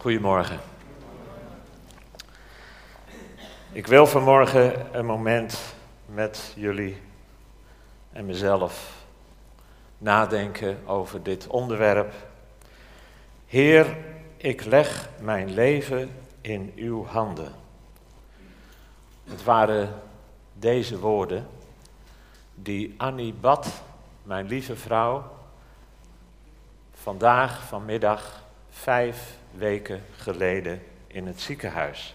Goedemorgen. Ik wil vanmorgen een moment met jullie en mezelf nadenken over dit onderwerp. Heer, ik leg mijn leven in uw handen. Het waren deze woorden die Annie bad, mijn lieve vrouw, vandaag vanmiddag vijf weken geleden in het ziekenhuis.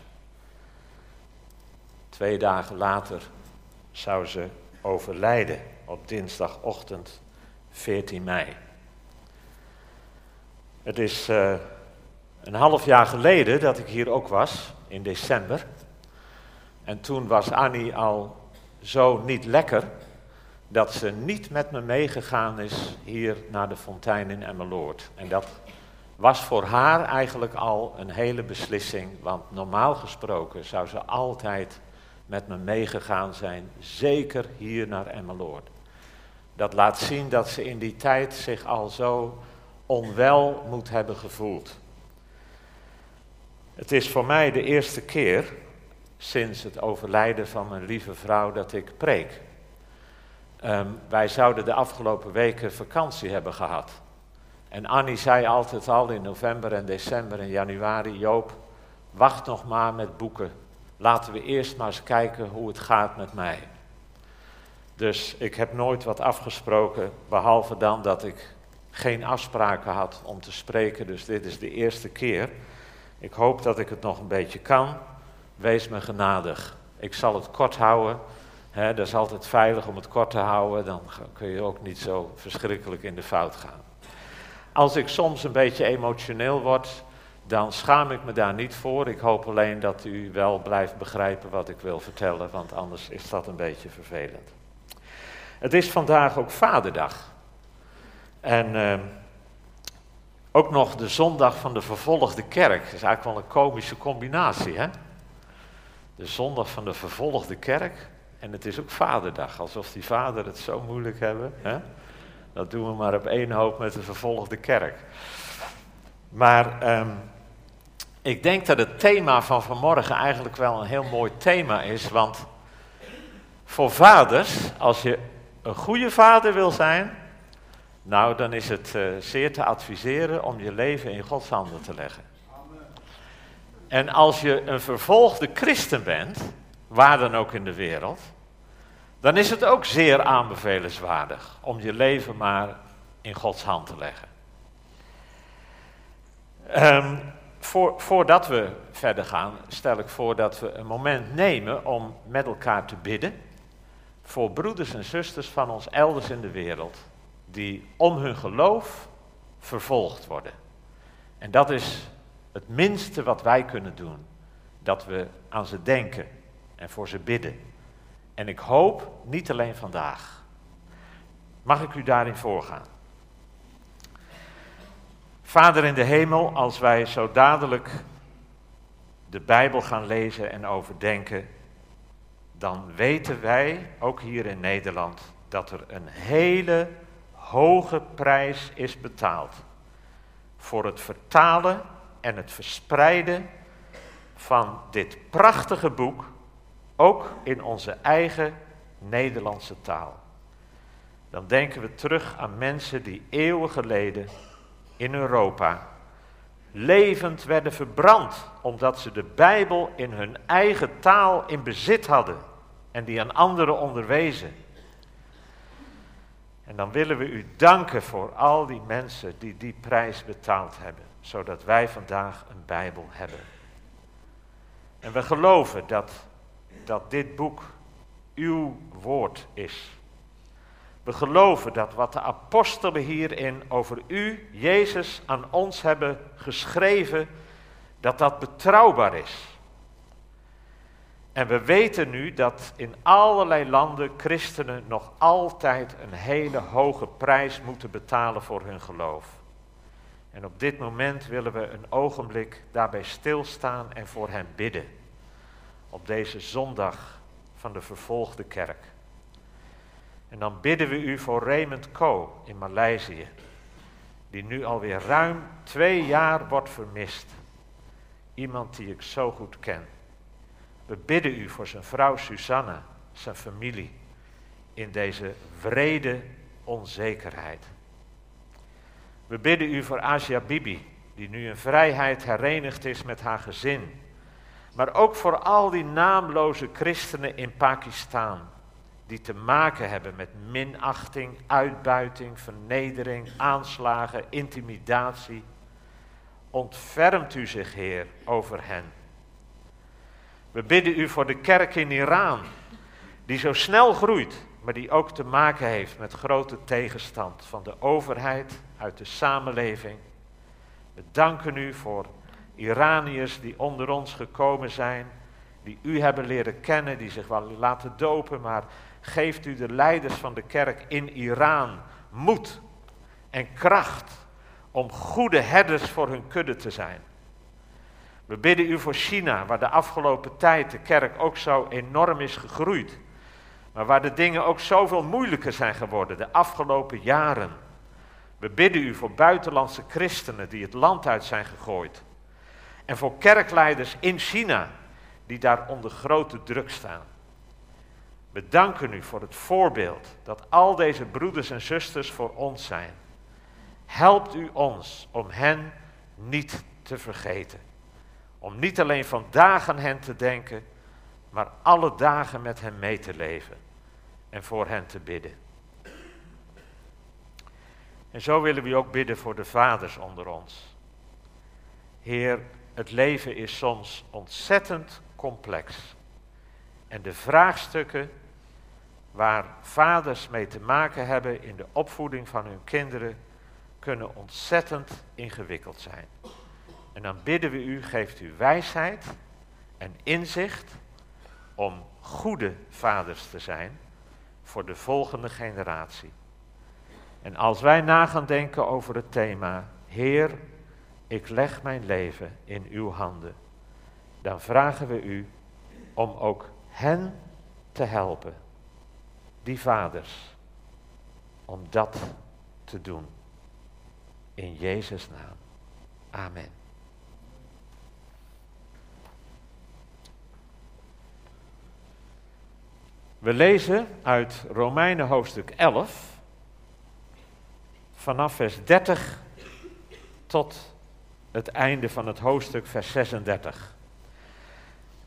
Twee dagen later zou ze overlijden op dinsdagochtend 14 mei. Het is uh, een half jaar geleden dat ik hier ook was, in december. En toen was Annie al zo niet lekker dat ze niet met me meegegaan is hier naar de fontein in Emmeloord. En dat was voor haar eigenlijk al een hele beslissing, want normaal gesproken zou ze altijd met me meegegaan zijn, zeker hier naar Emmeloord. Dat laat zien dat ze in die tijd zich al zo onwel moet hebben gevoeld. Het is voor mij de eerste keer sinds het overlijden van mijn lieve vrouw dat ik preek. Ehm, wij zouden de afgelopen weken vakantie hebben gehad. En Annie zei altijd al in november en december en januari: Joop, wacht nog maar met boeken. Laten we eerst maar eens kijken hoe het gaat met mij. Dus ik heb nooit wat afgesproken, behalve dan dat ik geen afspraken had om te spreken. Dus dit is de eerste keer. Ik hoop dat ik het nog een beetje kan. Wees me genadig. Ik zal het kort houden. Dat is altijd veilig om het kort te houden. Dan kun je ook niet zo verschrikkelijk in de fout gaan. Als ik soms een beetje emotioneel word, dan schaam ik me daar niet voor. Ik hoop alleen dat u wel blijft begrijpen wat ik wil vertellen, want anders is dat een beetje vervelend. Het is vandaag ook Vaderdag. En uh, ook nog de zondag van de vervolgde kerk. Dat is eigenlijk wel een komische combinatie, hè? De zondag van de vervolgde kerk. En het is ook Vaderdag, alsof die vader het zo moeilijk hebben. Hè? Dat doen we maar op één hoop met de vervolgde kerk. Maar um, ik denk dat het thema van vanmorgen eigenlijk wel een heel mooi thema is. Want voor vaders, als je een goede vader wil zijn, nou dan is het uh, zeer te adviseren om je leven in Gods handen te leggen. En als je een vervolgde christen bent, waar dan ook in de wereld, dan is het ook zeer aanbevelenswaardig om je leven maar in Gods hand te leggen. Um, voor, voordat we verder gaan, stel ik voor dat we een moment nemen om met elkaar te bidden voor broeders en zusters van ons elders in de wereld, die om hun geloof vervolgd worden. En dat is het minste wat wij kunnen doen, dat we aan ze denken en voor ze bidden. En ik hoop niet alleen vandaag. Mag ik u daarin voorgaan? Vader in de hemel, als wij zo dadelijk de Bijbel gaan lezen en overdenken, dan weten wij, ook hier in Nederland, dat er een hele hoge prijs is betaald voor het vertalen en het verspreiden van dit prachtige boek, ook in onze eigen Nederlandse taal. Dan denken we terug aan mensen die eeuwen geleden in Europa levend werden verbrand omdat ze de Bijbel in hun eigen taal in bezit hadden en die aan anderen onderwezen. En dan willen we u danken voor al die mensen die die prijs betaald hebben, zodat wij vandaag een Bijbel hebben. En we geloven dat, dat dit boek uw woord is. We geloven dat wat de apostelen hierin over u, Jezus, aan ons hebben geschreven, dat dat betrouwbaar is. En we weten nu dat in allerlei landen christenen nog altijd een hele hoge prijs moeten betalen voor hun geloof. En op dit moment willen we een ogenblik daarbij stilstaan en voor hen bidden. Op deze zondag van de vervolgde kerk. En dan bidden we u voor Raymond Ko in Maleisië, die nu alweer ruim twee jaar wordt vermist. iemand die ik zo goed ken. We bidden u voor zijn vrouw Susanna, zijn familie, in deze vrede onzekerheid. We bidden u voor Asia Bibi, die nu in vrijheid herenigd is met haar gezin. Maar ook voor al die naamloze christenen in Pakistan, die te maken hebben met minachting, uitbuiting, vernedering, aanslagen, intimidatie. Ontfermt u zich, Heer, over hen. We bidden u voor de kerk in Iran, die zo snel groeit, maar die ook te maken heeft met grote tegenstand van de overheid, uit de samenleving. We danken u voor Iraniërs die onder ons gekomen zijn, die u hebben leren kennen, die zich wel laten dopen, maar geeft u de leiders van de kerk in Iran moed en kracht om goede herders voor hun kudde te zijn. We bidden u voor China, waar de afgelopen tijd de kerk ook zo enorm is gegroeid. Maar waar de dingen ook zoveel moeilijker zijn geworden de afgelopen jaren. We bidden u voor buitenlandse christenen die het land uit zijn gegooid. En voor kerkleiders in China die daar onder grote druk staan. We danken u voor het voorbeeld dat al deze broeders en zusters voor ons zijn. Helpt u ons om hen niet te vergeten. Om niet alleen vandaag aan hen te denken, maar alle dagen met hen mee te leven en voor hen te bidden. En zo willen we ook bidden voor de vaders onder ons. Heer, het leven is soms ontzettend complex. En de vraagstukken waar vaders mee te maken hebben in de opvoeding van hun kinderen kunnen ontzettend ingewikkeld zijn. En dan bidden we u, geeft u wijsheid en inzicht om goede vaders te zijn voor de volgende generatie. En als wij na gaan denken over het thema, Heer, ik leg mijn leven in uw handen, dan vragen we u om ook hen te helpen, die vaders, om dat te doen. In Jezus' naam. Amen. We lezen uit Romeinen hoofdstuk 11 vanaf vers 30 tot het einde van het hoofdstuk, vers 36.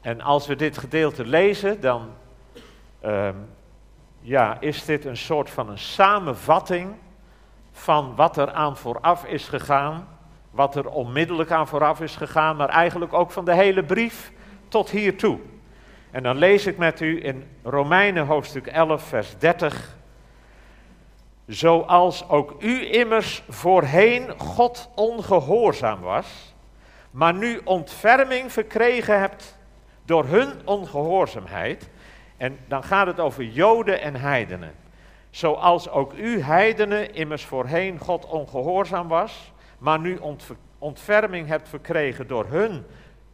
En als we dit gedeelte lezen, dan um, ja, is dit een soort van een samenvatting van wat er aan vooraf is gegaan, wat er onmiddellijk aan vooraf is gegaan, maar eigenlijk ook van de hele brief tot hiertoe. En dan lees ik met u in Romeinen hoofdstuk 11, vers 30 zoals ook u immers voorheen God ongehoorzaam was, maar nu ontferming verkregen hebt door hun ongehoorzaamheid. En dan gaat het over Joden en heidenen. Zoals ook u heidenen immers voorheen God ongehoorzaam was, maar nu ontferming hebt verkregen door hun,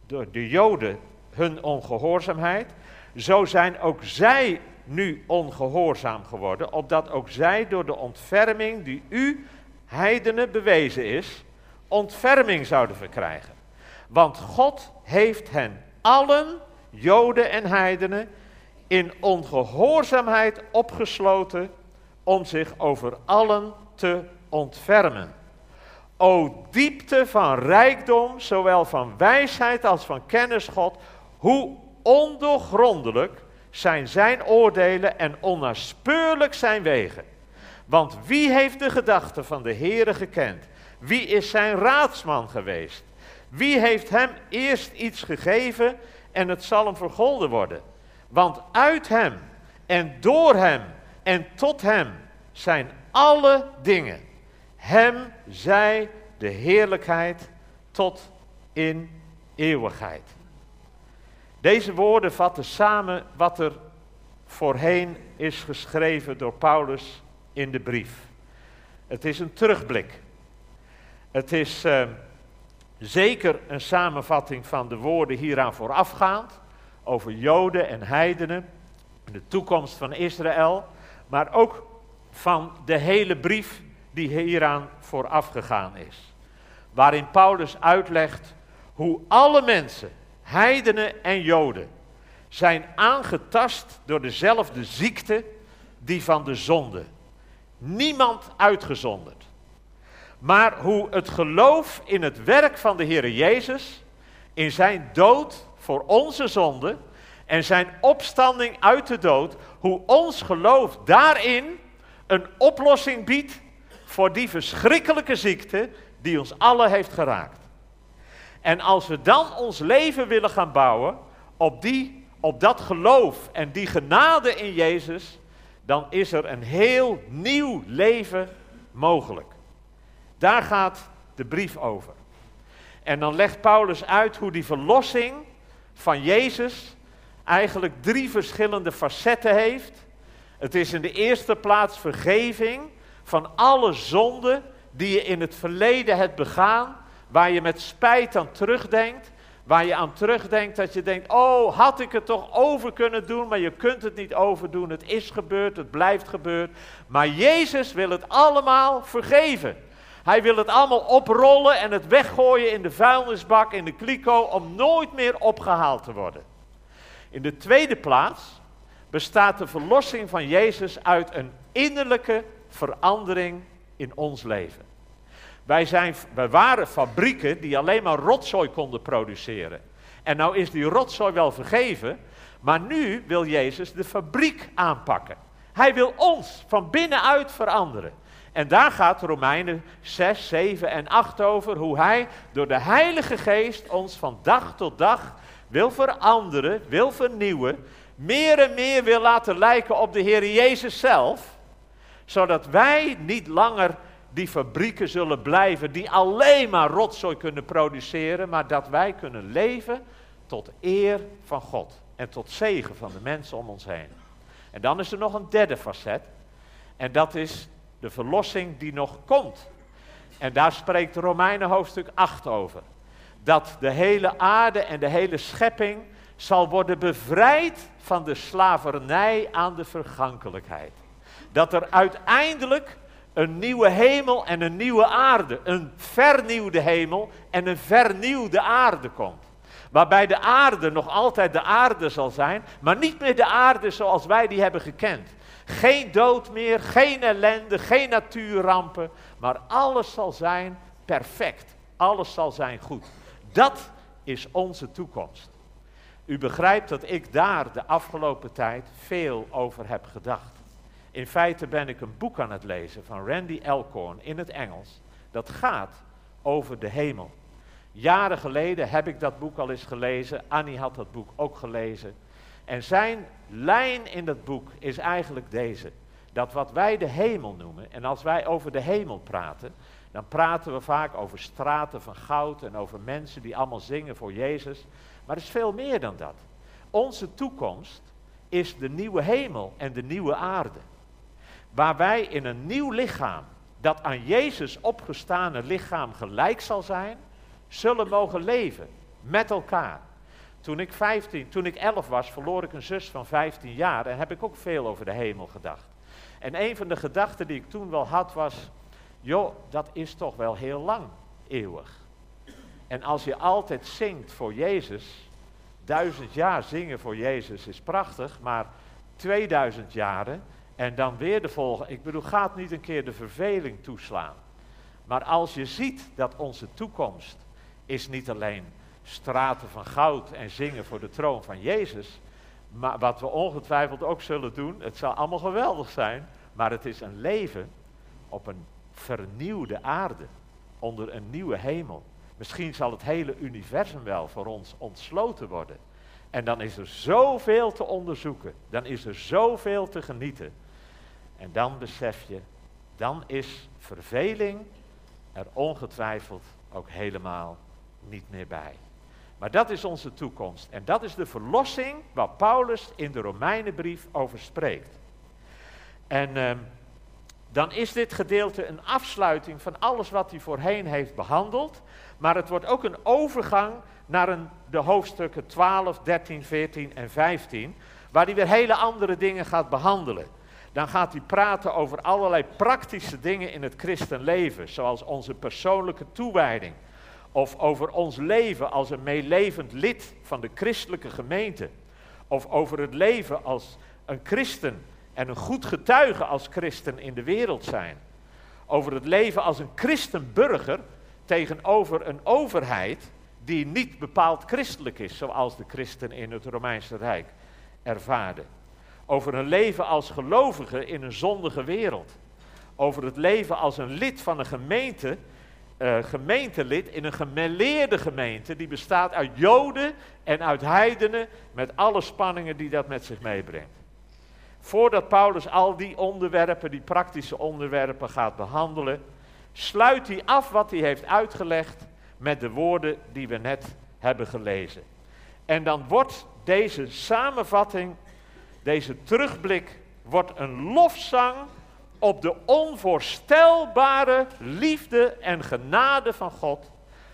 door de Joden, hun ongehoorzaamheid. Zo zijn ook zij nu ongehoorzaam geworden, opdat ook zij door de ontferming die u, heidenen, bewezen is, ontferming zouden verkrijgen. Want God heeft hen allen, Joden en heidenen, in ongehoorzaamheid opgesloten om zich over allen te ontfermen. O diepte van rijkdom, zowel van wijsheid als van kennis God, hoe ondoorgrondelijk zijn zijn oordelen en onnaspeurlijk zijn wegen. Want wie heeft de gedachten van de Heere gekend? Wie is zijn raadsman geweest? Wie heeft hem eerst iets gegeven en het zal hem vergolden worden? Want uit hem en door hem en tot hem zijn alle dingen. Hem zij de heerlijkheid tot in eeuwigheid. Deze woorden vatten samen wat er voorheen is geschreven door Paulus in de brief. Het is een terugblik. Het is ehm, zeker een samenvatting van de woorden hieraan voorafgaand, over Joden en heidenen, de toekomst van Israël, maar ook van de hele brief die hieraan voorafgegaan is. Waarin Paulus uitlegt hoe alle mensen, heidenen en joden, zijn aangetast door dezelfde ziekte, die van de zonde. Niemand uitgezonderd. Maar hoe het geloof in het werk van de Heer Jezus, in zijn dood voor onze zonde en zijn opstanding uit de dood, hoe ons geloof daarin een oplossing biedt voor die verschrikkelijke ziekte die ons allen heeft geraakt. En als we dan ons leven willen gaan bouwen op, die, op dat geloof en die genade in Jezus, dan is er een heel nieuw leven mogelijk. Daar gaat de brief over. En dan legt Paulus uit hoe die verlossing van Jezus eigenlijk drie verschillende facetten heeft. Het is in de eerste plaats vergeving van alle zonden die je in het verleden hebt begaan, waar je met spijt aan terugdenkt, waar je aan terugdenkt dat je denkt, oh had ik het toch over kunnen doen, maar je kunt het niet overdoen, het is gebeurd, het blijft gebeurd. Maar Jezus wil het allemaal vergeven. Hij wil het allemaal oprollen en het weggooien in de vuilnisbak, in de kliko, om nooit meer opgehaald te worden. In de tweede plaats bestaat de verlossing van Jezus uit een innerlijke verandering in ons leven. Wij, zijn, waren fabrieken die alleen maar rotzooi konden produceren. En nou is die rotzooi wel vergeven, maar nu wil Jezus de fabriek aanpakken. Hij wil ons van binnenuit veranderen. En daar gaat Romeinen 6, 7 en 8 over, hoe hij door de Heilige Geest ons van dag tot dag wil veranderen, wil vernieuwen, meer en meer wil laten lijken op de Heer Jezus zelf, zodat wij niet langer die fabrieken zullen blijven die alleen maar rotzooi kunnen produceren, maar dat wij kunnen leven tot eer van God en tot zegen van de mensen om ons heen. En dan is er nog een derde facet, en dat is de verlossing die nog komt. En daar spreekt Romeinen hoofdstuk 8 over. Dat de hele aarde en de hele schepping zal worden bevrijd van de slavernij aan de vergankelijkheid. Dat er uiteindelijk een nieuwe hemel en een nieuwe aarde, een vernieuwde hemel en een vernieuwde aarde komt. Waarbij de aarde nog altijd de aarde zal zijn, maar niet meer de aarde zoals wij die hebben gekend. Geen dood meer, geen ellende, geen natuurrampen, maar alles zal zijn perfect. Alles zal zijn goed. Dat is onze toekomst. U begrijpt dat ik daar de afgelopen tijd veel over heb gedacht. In feite ben ik een boek aan het lezen van Randy Elkhorn in het Engels. Dat gaat over de hemel. Jaren geleden heb ik dat boek al eens gelezen. Annie had dat boek ook gelezen. En zijn lijn in dat boek is eigenlijk deze. Dat wat wij de hemel noemen, en als wij over de hemel praten, dan praten we vaak over straten van goud en over mensen die allemaal zingen voor Jezus. Maar het is veel meer dan dat. Onze toekomst is de nieuwe hemel en de nieuwe aarde. Waar wij in een nieuw lichaam, dat aan Jezus opgestane lichaam gelijk zal zijn, zullen mogen leven met elkaar. Toen ik, 15, toen ik 11 was, verloor ik een zus van 15 jaar en heb ik ook veel over de hemel gedacht. En een van de gedachten die ik toen wel had was, joh, dat is toch wel heel lang, eeuwig. En als je altijd zingt voor Jezus, duizend jaar zingen voor Jezus is prachtig, maar 2000 jaren en dan weer de volgende. Ik bedoel, gaat niet een keer de verveling toeslaan. Maar als je ziet dat onze toekomst is niet alleen straten van goud en zingen voor de troon van Jezus. Maar wat we ongetwijfeld ook zullen doen, het zal allemaal geweldig zijn, maar het is een leven op een vernieuwde aarde, onder een nieuwe hemel. Misschien zal het hele universum wel voor ons ontsloten worden. En dan is er zoveel te onderzoeken, dan is er zoveel te genieten. En dan besef je, dan is verveling er ongetwijfeld ook helemaal niet meer bij. Maar dat is onze toekomst. En dat is de verlossing waar Paulus in de Romeinenbrief over spreekt. En ehm, dan is dit gedeelte een afsluiting van alles wat hij voorheen heeft behandeld. Maar het wordt ook een overgang naar een, de hoofdstukken 12, 13, 14 en 15. Waar hij weer hele andere dingen gaat behandelen. Dan gaat hij praten over allerlei praktische dingen in het christenleven. Zoals onze persoonlijke toewijding of over ons leven als een meelevend lid van de christelijke gemeente, of over het leven als een christen en een goed getuige als christen in de wereld zijn, over het leven als een christenburger tegenover een overheid die niet bepaald christelijk is, zoals de christen in het Romeinse Rijk ervaarden. Over een leven als gelovige in een zondige wereld. Over het leven als een lid van een gemeente, uh, gemeentelid in een gemeleerde gemeente, die bestaat uit Joden en uit heidenen, met alle spanningen die dat met zich meebrengt. Voordat Paulus al die onderwerpen, die praktische onderwerpen gaat behandelen, sluit hij af wat hij heeft uitgelegd met de woorden die we net hebben gelezen. En dan wordt deze samenvatting, deze terugblik, wordt een lofzang op de onvoorstelbare liefde en genade van God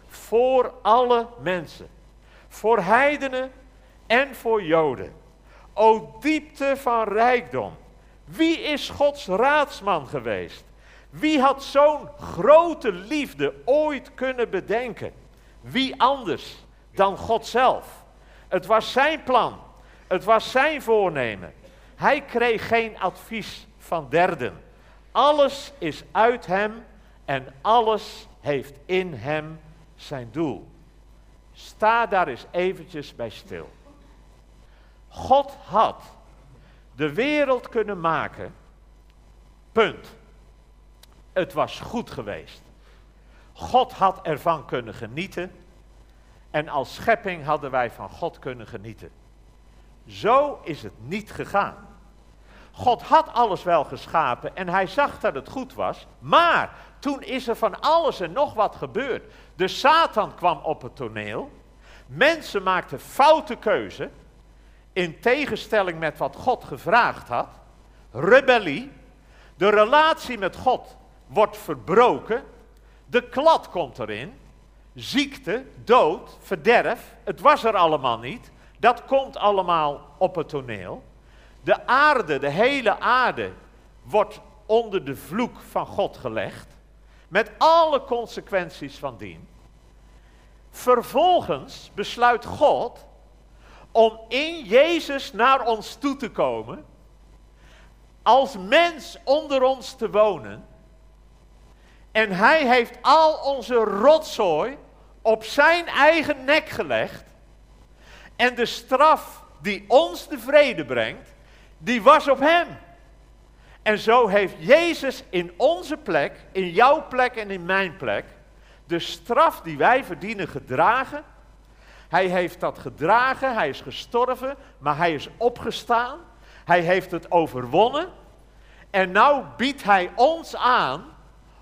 voor alle mensen. Voor heidenen en voor Joden. O diepte van rijkdom. Wie is Gods raadsman geweest? Wie had zo'n grote liefde ooit kunnen bedenken? Wie anders dan God zelf? Het was zijn plan. Het was zijn voornemen. Hij kreeg geen advies van derden. Alles is uit hem en alles heeft in hem zijn doel. Sta daar eens eventjes bij stil. God had de wereld kunnen maken. Punt. Het was goed geweest. God had ervan kunnen genieten. En als schepping hadden wij van God kunnen genieten. Zo is het niet gegaan. God had alles wel geschapen en hij zag dat het goed was. Maar toen is er van alles en nog wat gebeurd. De Satan kwam op het toneel. Mensen maakten foute keuze. In tegenstelling met wat God gevraagd had. Rebellie. De relatie met God wordt verbroken. De klad komt erin. Ziekte, dood, verderf. Het was er allemaal niet. Dat komt allemaal op het toneel. De aarde, de hele aarde, wordt onder de vloek van God gelegd. Met alle consequenties van dien. Vervolgens besluit God om in Jezus naar ons toe te komen. Als mens onder ons te wonen. En hij heeft al onze rotzooi op zijn eigen nek gelegd. En de straf die ons de vrede brengt, die was op hem. En zo heeft Jezus in onze plek, in jouw plek en in mijn plek, de straf die wij verdienen gedragen. Hij heeft dat gedragen, hij is gestorven, maar hij is opgestaan. Hij heeft het overwonnen. En nou biedt hij ons aan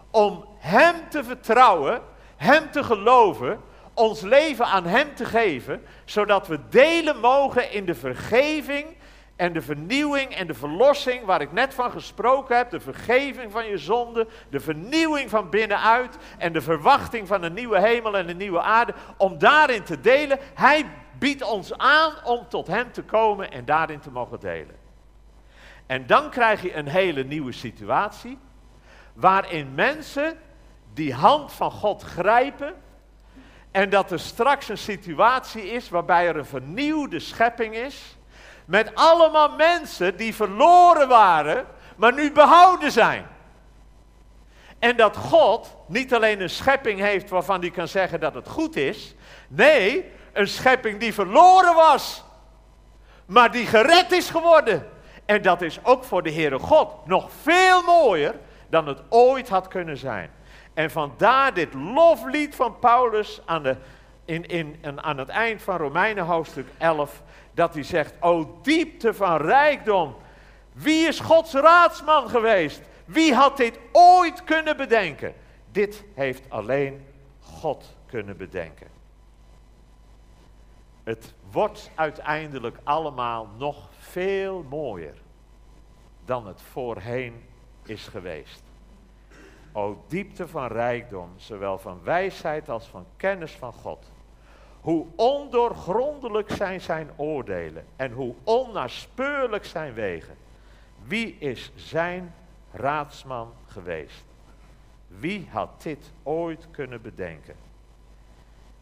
om hem te vertrouwen, hem te geloven, ons leven aan hem te geven, zodat we delen mogen in de vergeving en de vernieuwing en de verlossing waar ik net van gesproken heb, de vergeving van je zonde, de vernieuwing van binnenuit en de verwachting van een nieuwe hemel en een nieuwe aarde, om daarin te delen. Hij biedt ons aan om tot Hem te komen en daarin te mogen delen. En dan krijg je een hele nieuwe situatie, waarin mensen die hand van God grijpen en dat er straks een situatie is waarbij er een vernieuwde schepping is met allemaal mensen die verloren waren, maar nu behouden zijn. En dat God niet alleen een schepping heeft waarvan hij kan zeggen dat het goed is. Nee, een schepping die verloren was, maar die gered is geworden. En dat is ook voor de Heere God nog veel mooier dan het ooit had kunnen zijn. En vandaar dit loflied van Paulus aan, de, in, in, aan het eind van Romeinen hoofdstuk 11 dat hij zegt, o diepte van rijkdom, wie is Gods raadsman geweest? Wie had dit ooit kunnen bedenken? Dit heeft alleen God kunnen bedenken. Het wordt uiteindelijk allemaal nog veel mooier dan het voorheen is geweest. O diepte van rijkdom, zowel van wijsheid als van kennis van God. Hoe ondoorgrondelijk zijn zijn oordelen en hoe onnaspeurlijk zijn wegen. Wie is zijn raadsman geweest? Wie had dit ooit kunnen bedenken?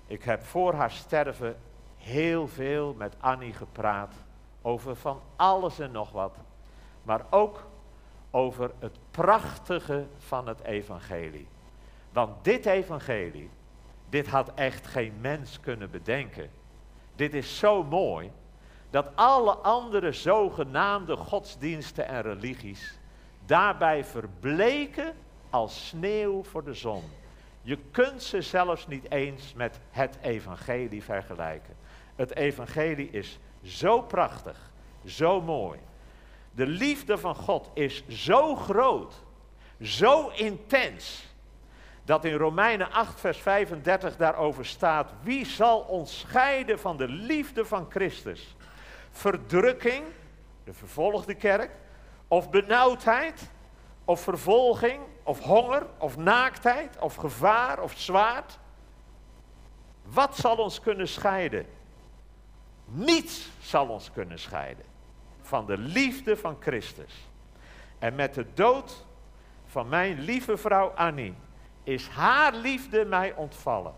Ik heb voor haar sterven heel veel met Annie gepraat over van alles en nog wat. Maar ook over het prachtige van het evangelie. Want dit evangelie, dit had echt geen mens kunnen bedenken. Dit is zo mooi dat alle andere zogenaamde godsdiensten en religies daarbij verbleken als sneeuw voor de zon. Je kunt ze zelfs niet eens met het evangelie vergelijken. Het evangelie is zo prachtig, zo mooi. De liefde van God is zo groot, zo intens, dat in Romeinen 8, vers 35 daarover staat, wie zal ons scheiden van de liefde van Christus? Verdrukking, de vervolgde kerk, of benauwdheid, of vervolging, of honger, of naaktheid, of gevaar, of zwaard. Wat zal ons kunnen scheiden? Niets zal ons kunnen scheiden van de liefde van Christus. En met de dood van mijn lieve vrouw Annie is haar liefde mij ontvallen.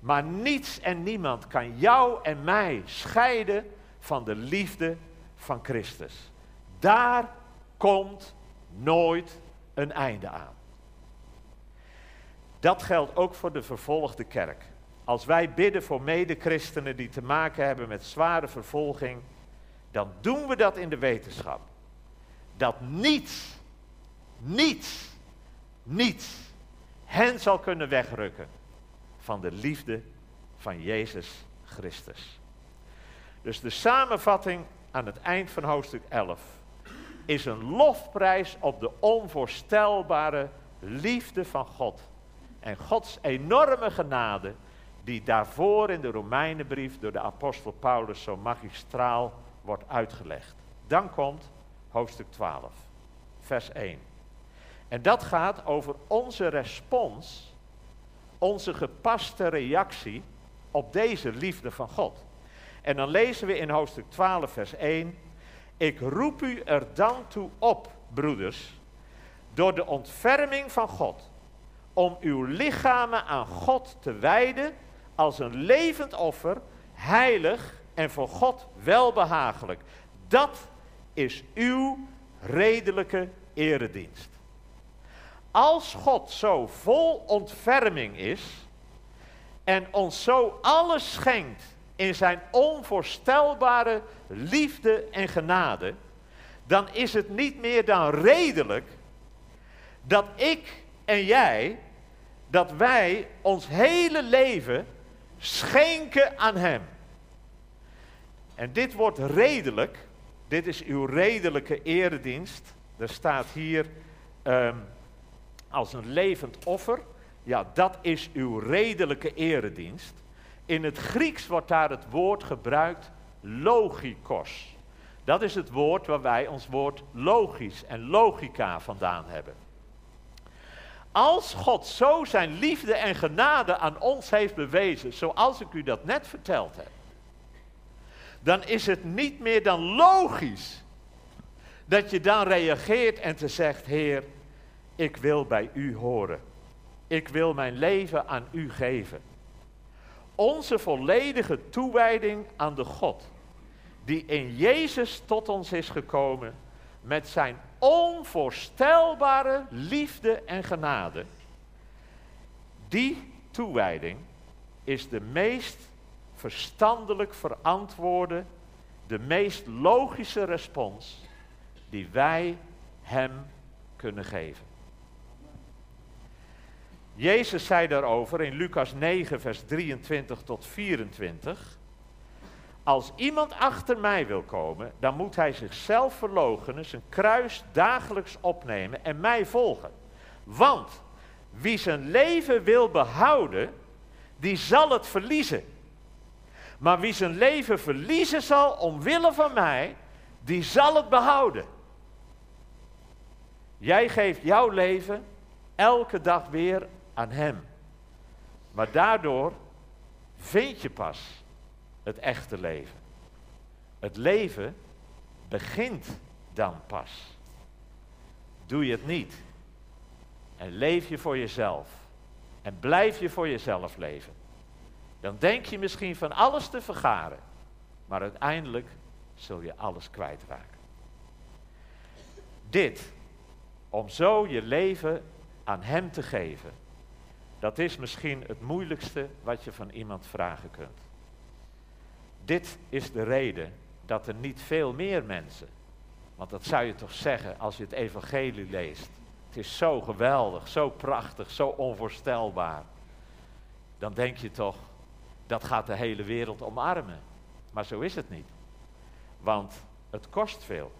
Maar niets en niemand kan jou en mij scheiden van de liefde van Christus. Daar komt nooit een einde aan. Dat geldt ook voor de vervolgde kerk. Als wij bidden voor medechristenen die te maken hebben met zware vervolging, dan doen we dat in de wetenschap. Dat niets, niets, niets hen zal kunnen wegrukken van de liefde van Jezus Christus. Dus de samenvatting aan het eind van hoofdstuk 11 is een lofprijs op de onvoorstelbare liefde van God. En Gods enorme genade, die daarvoor in de Romeinenbrief door de apostel Paulus zo magistraal wordt uitgelegd. Dan komt hoofdstuk 12, vers 1. En dat gaat over onze respons, onze gepaste reactie op deze liefde van God. En dan lezen we in hoofdstuk 12, vers 1. Ik roep u er dan toe op, broeders, door de ontferming van God, om uw lichamen aan God te wijden als een levend offer, heilig en voor God welbehagelijk. Dat is uw redelijke eredienst. Als God zo vol ontferming is en ons zo alles schenkt in zijn onvoorstelbare liefde en genade, dan is het niet meer dan redelijk dat ik en jij, dat wij ons hele leven schenken aan Hem. En dit wordt redelijk, dit is uw redelijke eredienst. Er staat hier um, als een levend offer. Ja, dat is uw redelijke eredienst. In het Grieks wordt daar het woord gebruikt logikos. Dat is het woord waar wij ons woord logisch en logica vandaan hebben. Als God zo zijn liefde en genade aan ons heeft bewezen, zoals ik u dat net verteld heb, dan is het niet meer dan logisch dat je dan reageert en te zegt, Heer, ik wil bij u horen. Ik wil mijn leven aan u geven. Onze volledige toewijding aan de God, die in Jezus tot ons is gekomen met zijn onvoorstelbare liefde en genade. Die toewijding is de meest verstandelijk verantwoorde, de meest logische respons die wij Hem kunnen geven. Jezus zei daarover in Lucas 9, vers 23 tot 24. Als iemand achter mij wil komen, dan moet hij zichzelf verloochenen, zijn kruis dagelijks opnemen en mij volgen. Want wie zijn leven wil behouden, die zal het verliezen. Maar wie zijn leven verliezen zal omwille van mij, die zal het behouden. Jij geeft jouw leven elke dag weer aan Hem. Maar daardoor vind je pas het echte leven. Het leven begint dan pas. Doe je het niet en leef je voor jezelf en blijf je voor jezelf leven Dan denk je misschien van alles te vergaren, maar uiteindelijk zul je alles kwijtraken. Dit, om zo je leven aan Hem te geven, dat is misschien het moeilijkste wat je van iemand vragen kunt. Dit is de reden dat er niet veel meer mensen, want dat zou je toch zeggen als je het evangelie leest. Het is zo geweldig, zo prachtig, zo onvoorstelbaar. Dan denk je toch, dat gaat de hele wereld omarmen. Maar zo is het niet. Want het kost veel.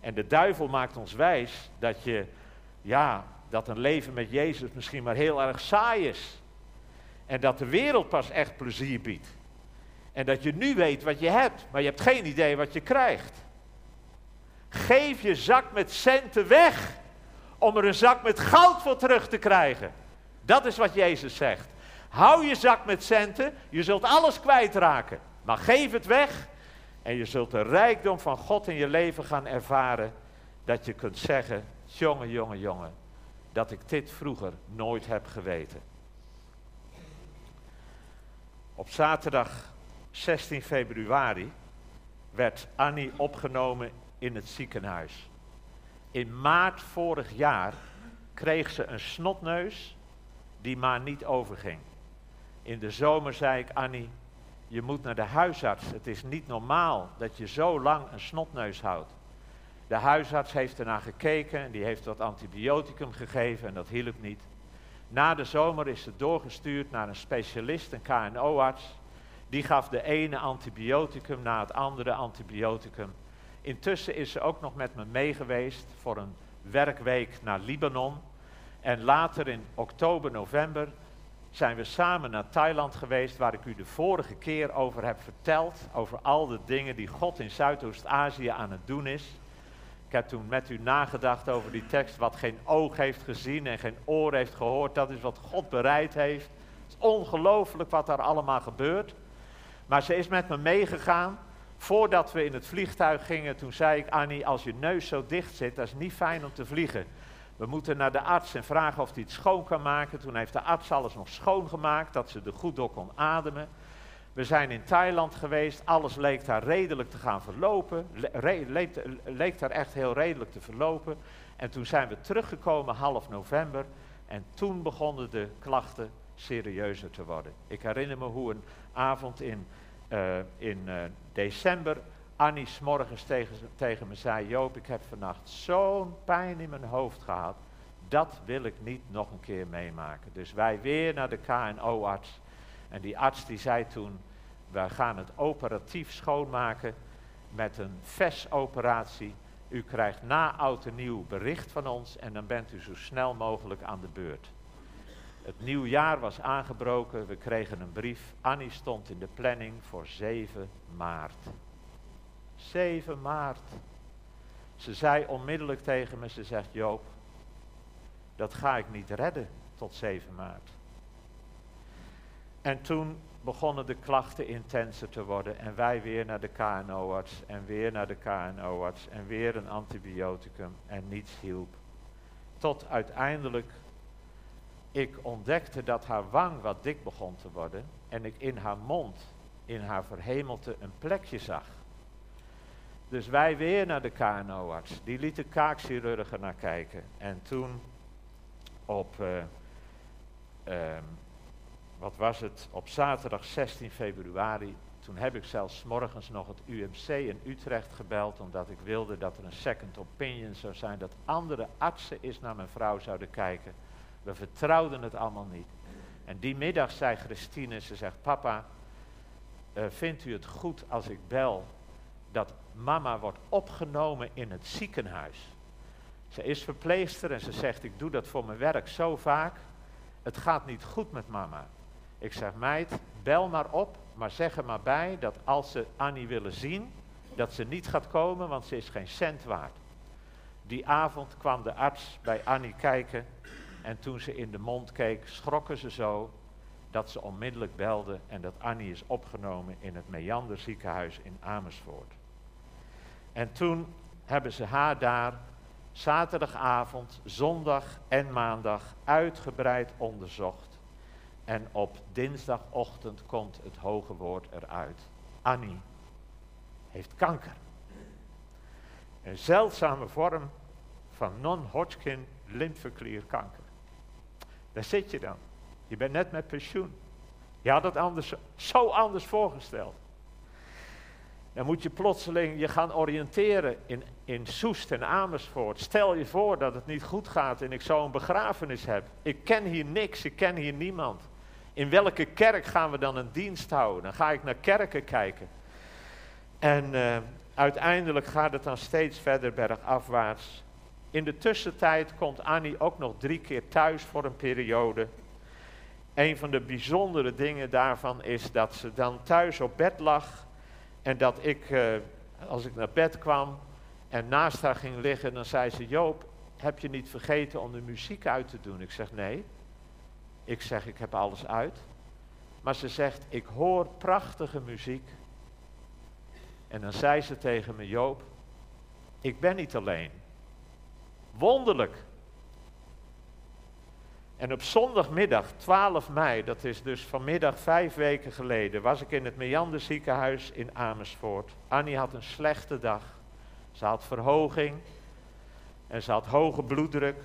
En de duivel maakt ons wijs dat je, ja, dat een leven met Jezus misschien maar heel erg saai is. En dat de wereld pas echt plezier biedt. En dat je nu weet wat je hebt, maar je hebt geen idee wat je krijgt. Geef je zak met centen weg om er een zak met goud voor terug te krijgen. Dat is wat Jezus zegt. Hou je zak met centen, je zult alles kwijtraken. Maar geef het weg en je zult de rijkdom van God in je leven gaan ervaren. Dat je kunt zeggen, jongen, jongen, jongen, dat ik dit vroeger nooit heb geweten. Op zaterdag 16 februari werd Annie opgenomen in het ziekenhuis. In maart vorig jaar kreeg ze een snotneus die maar niet overging. In de zomer zei ik, Annie, je moet naar de huisarts. Het is niet normaal dat je zo lang een snotneus houdt. De huisarts heeft ernaar gekeken en die heeft wat antibioticum gegeven en dat hielp niet. Na de zomer is ze doorgestuurd naar een specialist, een KNO-arts. Die gaf de ene antibioticum na het andere antibioticum. Intussen is ze ook nog met me meegeweest voor een werkweek naar Libanon. En later in oktober, november zijn we samen naar Thailand geweest, waar ik u de vorige keer over heb verteld. Over al de dingen die God in Zuidoost-Azië aan het doen is. Ik heb toen met u nagedacht over die tekst, wat geen oog heeft gezien en geen oor heeft gehoord. Dat is wat God bereid heeft. Het is ongelooflijk wat daar allemaal gebeurt. Maar ze is met me meegegaan. Voordat we in het vliegtuig gingen, toen zei ik, Annie, als je neus zo dicht zit, dat is niet fijn om te vliegen. We moeten naar de arts en vragen of hij het schoon kan maken. Toen heeft de arts alles nog schoongemaakt, dat ze er goed door kon ademen. We zijn in Thailand geweest, alles leek daar redelijk te gaan verlopen. leek, daar echt heel redelijk te verlopen. En toen zijn we teruggekomen half november. En toen begonnen de klachten serieuzer te worden. Ik herinner me hoe een avond in, uh, in uh, december Annie s'morgens tegen, tegen me zei, Joop, ik heb vannacht zo'n pijn in mijn hoofd gehad. Dat wil ik niet nog een keer meemaken. Dus wij weer naar de KNO-arts. En die arts die zei toen, wij gaan het operatief schoonmaken met een VES-operatie. U krijgt na oud en nieuw bericht van ons en dan bent u zo snel mogelijk aan de beurt. Het nieuwjaar was aangebroken, we kregen een brief. Annie stond in de planning voor 7 maart. 7 maart. Ze zei onmiddellijk tegen me, ze zegt Joop, dat ga ik niet redden tot 7 maart. En toen begonnen de klachten intenser te worden en wij weer naar de KNO-arts en weer naar de KNO-arts en weer een antibioticum en niets hielp. Tot uiteindelijk ik ontdekte dat haar wang wat dik begon te worden en ik in haar mond, in haar verhemelte, een plekje zag. Dus wij weer naar de KNO-arts. Die liet de kaakchirurgen naar kijken. En toen op, uh, wat was het, op zaterdag 16 februari, toen heb ik zelfs morgens nog het UMC in Utrecht gebeld, omdat ik wilde dat er een second opinion zou zijn, dat andere artsen eens naar mijn vrouw zouden kijken. We vertrouwden het allemaal niet. En die middag zei Christine, ze zegt, papa, uh, vindt u het goed als ik bel dat mama wordt opgenomen in het ziekenhuis. Ze is verpleegster en ze zegt, ik doe dat voor mijn werk zo vaak. Het gaat niet goed met mama. Ik zeg, meid, bel maar op, maar zeg er maar bij dat als ze Annie willen zien, dat ze niet gaat komen, want ze is geen cent waard. Die avond kwam de arts bij Annie kijken en toen ze in de mond keek, schrokken ze zo dat ze onmiddellijk belde en dat Annie is opgenomen in het Meander ziekenhuis in Amersfoort. En toen hebben ze haar daar zaterdagavond, zondag en maandag uitgebreid onderzocht. En op dinsdagochtend komt het hoge woord eruit. Annie heeft kanker. Een zeldzame vorm van non-Hodgkin lymfeklierkanker. Daar zit je dan. Je bent net met pensioen. Je had het anders, zo anders voorgesteld. Dan moet je plotseling je gaan oriënteren in, in Soest en Amersfoort. Stel je voor dat het niet goed gaat en ik zo een begrafenis heb. Ik ken hier niks, ik ken hier niemand. In welke kerk gaan we dan een dienst houden? Dan ga ik naar kerken kijken. En uh, uiteindelijk gaat het dan steeds verder bergafwaarts. In de tussentijd komt Annie ook nog drie keer thuis voor een periode. Een van de bijzondere dingen daarvan is dat ze dan thuis op bed lag. En dat ik, uh, als ik naar bed kwam en naast haar ging liggen, dan zei ze: Joop, heb je niet vergeten om de muziek uit te doen? Ik zeg: Nee. Ik zeg: Ik heb alles uit. Maar ze zegt: Ik hoor prachtige muziek. En dan zei ze tegen me: Joop, ik ben niet alleen. Wonderlijk. En op zondagmiddag 12 mei, dat is dus vanmiddag vijf weken geleden, was ik in het Meander ziekenhuis in Amersfoort. Annie had een slechte dag. Ze had verhoging en ze had hoge bloeddruk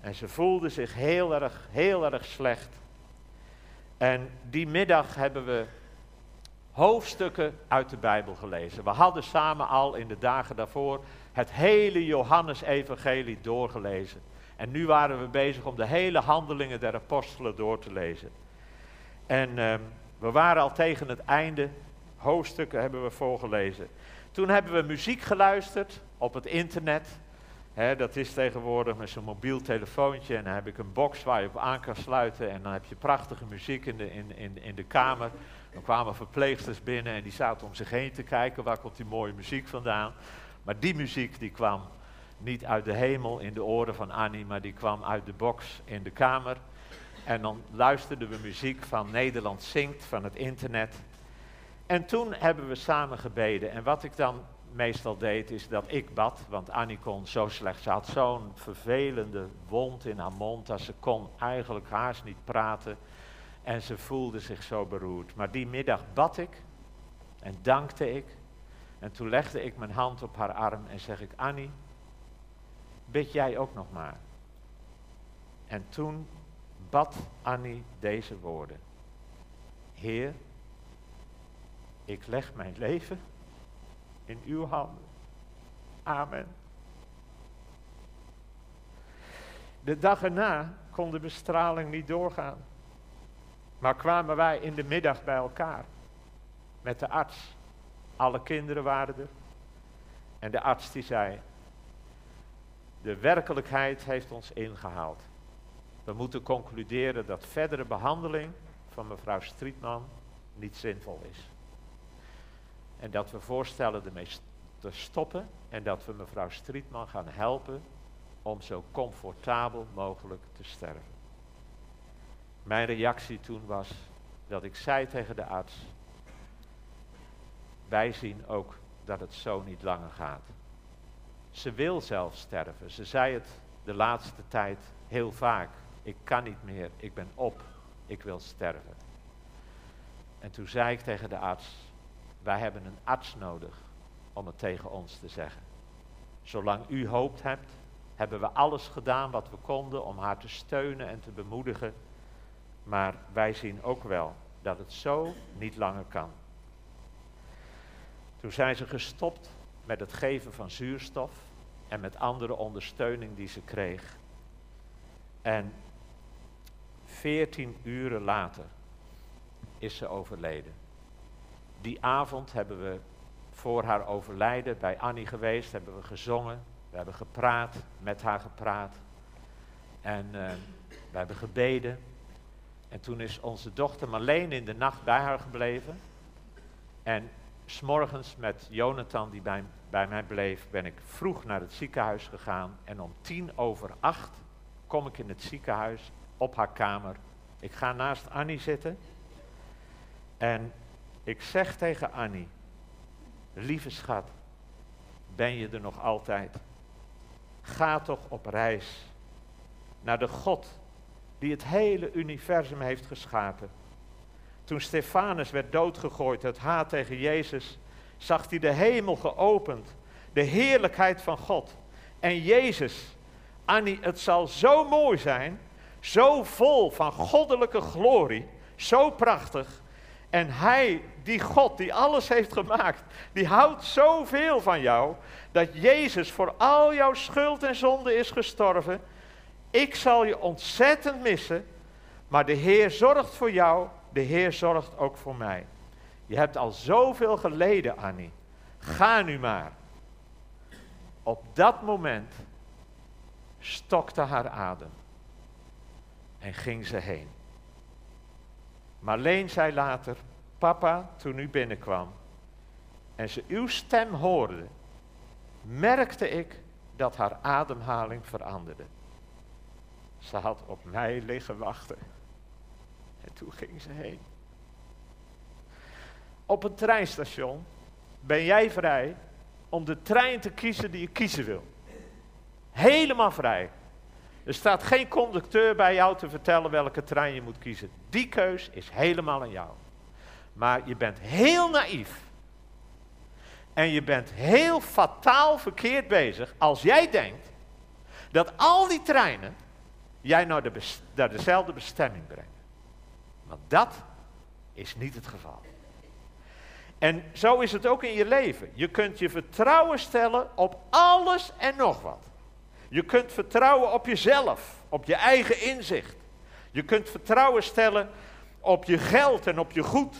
en ze voelde zich heel erg, heel erg slecht. En die middag hebben we hoofdstukken uit de Bijbel gelezen. We hadden samen al in de dagen daarvoor het hele Johannesevangelie doorgelezen. En nu waren we bezig om de hele handelingen der apostelen door te lezen. En ehm, we waren al tegen het einde, hoofdstukken hebben we voorgelezen. Toen hebben we muziek geluisterd op het internet. Dat is tegenwoordig met zo'n mobiel telefoontje. En dan heb ik een box waar je op aan kan sluiten. En dan heb je prachtige muziek in de, in, in, in de kamer. Dan kwamen verpleegsters binnen en die zaten om zich heen te kijken. Waar komt die mooie muziek vandaan? Maar die muziek die kwam niet uit de hemel in de oren van Annie, maar die kwam uit de box in de kamer. En dan luisterden we muziek van Nederland Zingt, van het internet. En toen hebben we samen gebeden. En wat ik dan meestal deed, is dat ik bad. Want Annie kon zo slecht. Ze had zo'n vervelende wond in haar mond. Dat ze kon eigenlijk haast niet praten. En ze voelde zich zo beroerd. Maar die middag bad ik. En dankte ik. En toen legde ik mijn hand op haar arm en zeg ik: Annie, bid jij ook nog maar. En toen bad Annie deze woorden. Heer, ik leg mijn leven in uw handen. Amen. De dag erna kon de bestraling niet doorgaan. Maar kwamen wij in de middag bij elkaar met de arts. Alle kinderen waren er. En de arts die zei, de werkelijkheid heeft ons ingehaald. We moeten concluderen dat verdere behandeling van mevrouw Strietman niet zinvol is. En dat we voorstellen ermee te stoppen en dat we mevrouw Strietman gaan helpen om zo comfortabel mogelijk te sterven. Mijn reactie toen was dat ik zei tegen de arts, wij zien ook dat het zo niet langer gaat. Ze wil zelf sterven. Ze zei het de laatste tijd heel vaak. Ik kan niet meer, ik ben op, ik wil sterven. En toen zei ik tegen de arts, wij hebben een arts nodig om het tegen ons te zeggen. Zolang u hoopt hebt, hebben we alles gedaan wat we konden om haar te steunen en te bemoedigen. Maar wij zien ook wel dat het zo niet langer kan. Toen zijn ze gestopt met het geven van zuurstof en met andere ondersteuning die ze kreeg. En veertien uren later is ze overleden. Die avond hebben we voor haar overlijden bij Annie geweest, hebben we gezongen, we hebben gepraat, met haar gepraat. En uh, we hebben gebeden. En toen is onze dochter Marleen in de nacht bij haar gebleven. En s'morgens met Jonathan, die bij, bij mij bleef, ben ik vroeg naar het ziekenhuis gegaan. En om tien over acht kom ik in het ziekenhuis op haar kamer. Ik ga naast Annie zitten. En ik zeg tegen Annie, lieve schat, ben je er nog altijd? Ga toch op reis naar de God die het hele universum heeft geschapen. Toen Stefanus werd doodgegooid uit haat tegen Jezus, zag hij de hemel geopend, de heerlijkheid van God. En Jezus, Annie, het zal zo mooi zijn, zo vol van goddelijke glorie, zo prachtig. En hij, die God, die alles heeft gemaakt, die houdt zoveel van jou, dat Jezus voor al jouw schuld en zonde is gestorven. Ik zal je ontzettend missen, maar de Heer zorgt voor jou, de Heer zorgt ook voor mij. Je hebt al zoveel geleden, Annie. Ga nu maar. Op dat moment stokte haar adem en ging ze heen. Marleen zei later, papa, toen u binnenkwam en ze uw stem hoorde, merkte ik dat haar ademhaling veranderde. Ze had op mij liggen wachten. En toen ging ze heen. Op een treinstation ben jij vrij om de trein te kiezen die je kiezen wil. Helemaal vrij. Er staat geen conducteur bij jou te vertellen welke trein je moet kiezen. Die keus is helemaal aan jou. Maar je bent heel naïef. En je bent heel fataal verkeerd bezig als jij denkt dat al die treinen jij naar, naar dezelfde bestemming brengen. Want dat is niet het geval. En zo is het ook in je leven. Je kunt je vertrouwen stellen op alles en nog wat. Je kunt vertrouwen op jezelf, op je eigen inzicht. Je kunt vertrouwen stellen op je geld en op je goed.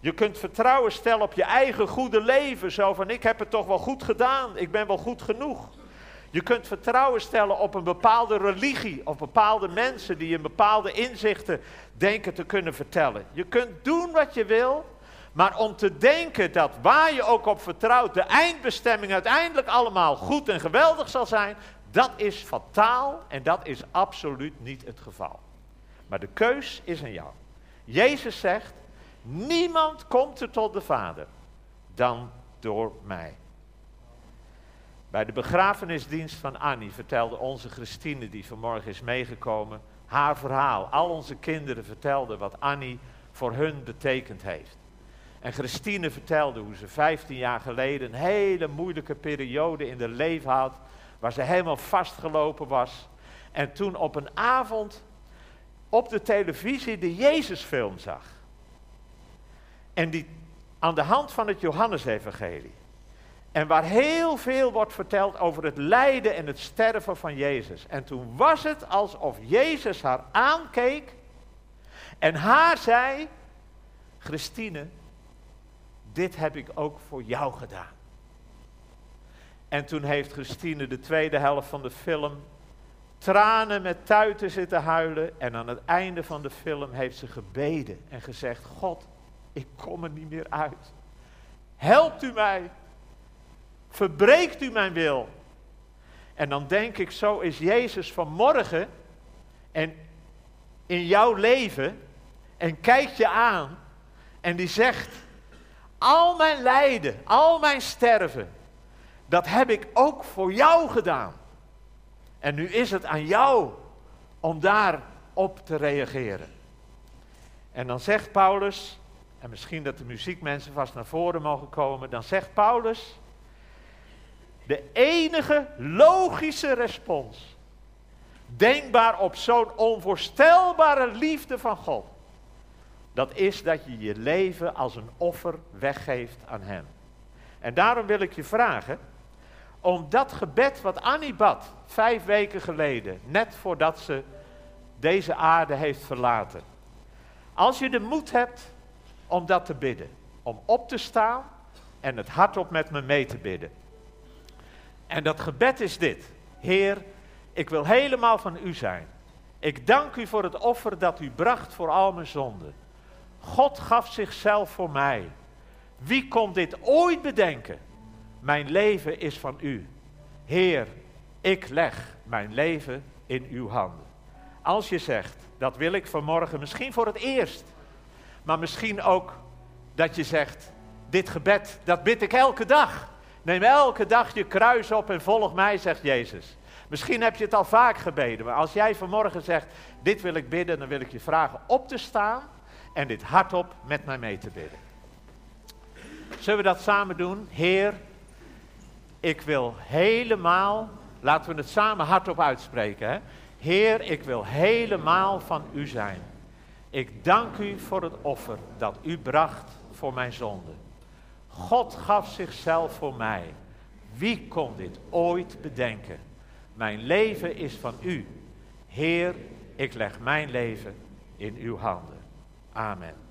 Je kunt vertrouwen stellen op je eigen goede leven. Zo van, ik heb het toch wel goed gedaan, ik ben wel goed genoeg. Je kunt vertrouwen stellen op een bepaalde religie of bepaalde mensen die je bepaalde inzichten denken te kunnen vertellen. Je kunt doen wat je wil, maar om te denken dat waar je ook op vertrouwt, de eindbestemming uiteindelijk allemaal goed en geweldig zal zijn, dat is fataal en dat is absoluut niet het geval. Maar de keus is aan jou. Jezus zegt, niemand komt er tot de Vader dan door mij. Bij de begrafenisdienst van Annie vertelde onze Christine, die vanmorgen is meegekomen, haar verhaal. Al onze kinderen vertelden wat Annie voor hun betekend heeft. En Christine vertelde hoe ze 15 jaar geleden een hele moeilijke periode in haar leven had, waar ze helemaal vastgelopen was. En toen op een avond op de televisie de Jezusfilm zag. En die aan de hand van het Johannesevangelie. En waar heel veel wordt verteld over het lijden en het sterven van Jezus. En toen was het alsof Jezus haar aankeek en haar zei: Christine, dit heb ik ook voor jou gedaan. En toen heeft Christine de tweede helft van de film tranen met tuiten zitten huilen. En aan het einde van de film heeft ze gebeden en gezegd: God, ik kom er niet meer uit. Helpt u mij. Verbreekt u mijn wil. En dan denk ik, zo is Jezus vanmorgen en in jouw leven en kijkt je aan en die zegt, al mijn lijden, al mijn sterven, dat heb ik ook voor jou gedaan. En nu is het aan jou om daarop te reageren. En dan zegt Paulus, en misschien dat de muziekmensen vast naar voren mogen komen, dan zegt Paulus, de enige logische respons, denkbaar op zo'n onvoorstelbare liefde van God, dat is dat je je leven als een offer weggeeft aan Hem. En daarom wil ik je vragen, om dat gebed wat Annie bad, vijf weken geleden, net voordat ze deze aarde heeft verlaten. Als je de moed hebt om dat te bidden, om op te staan en het hardop met me mee te bidden. En dat gebed is dit. Heer, ik wil helemaal van u zijn. Ik dank u voor het offer dat u bracht voor al mijn zonden. God gaf zichzelf voor mij. Wie kon dit ooit bedenken? Mijn leven is van u. Heer, ik leg mijn leven in uw handen. Als je zegt, dat wil ik vanmorgen misschien voor het eerst, maar misschien ook dat je zegt, dit gebed, dat bid ik elke dag. Neem elke dag je kruis op en volg mij, zegt Jezus. Misschien heb je het al vaak gebeden, maar als jij vanmorgen zegt, dit wil ik bidden, dan wil ik je vragen op te staan en dit hardop met mij mee te bidden. Zullen we dat samen doen? Heer, ik wil helemaal, laten we het samen hardop uitspreken. Hè? Heer, ik wil helemaal van u zijn. Ik dank u voor het offer dat u bracht voor mijn zonde. God gaf zichzelf voor mij. Wie kon dit ooit bedenken? Mijn leven is van u. Heer, ik leg mijn leven in uw handen. Amen.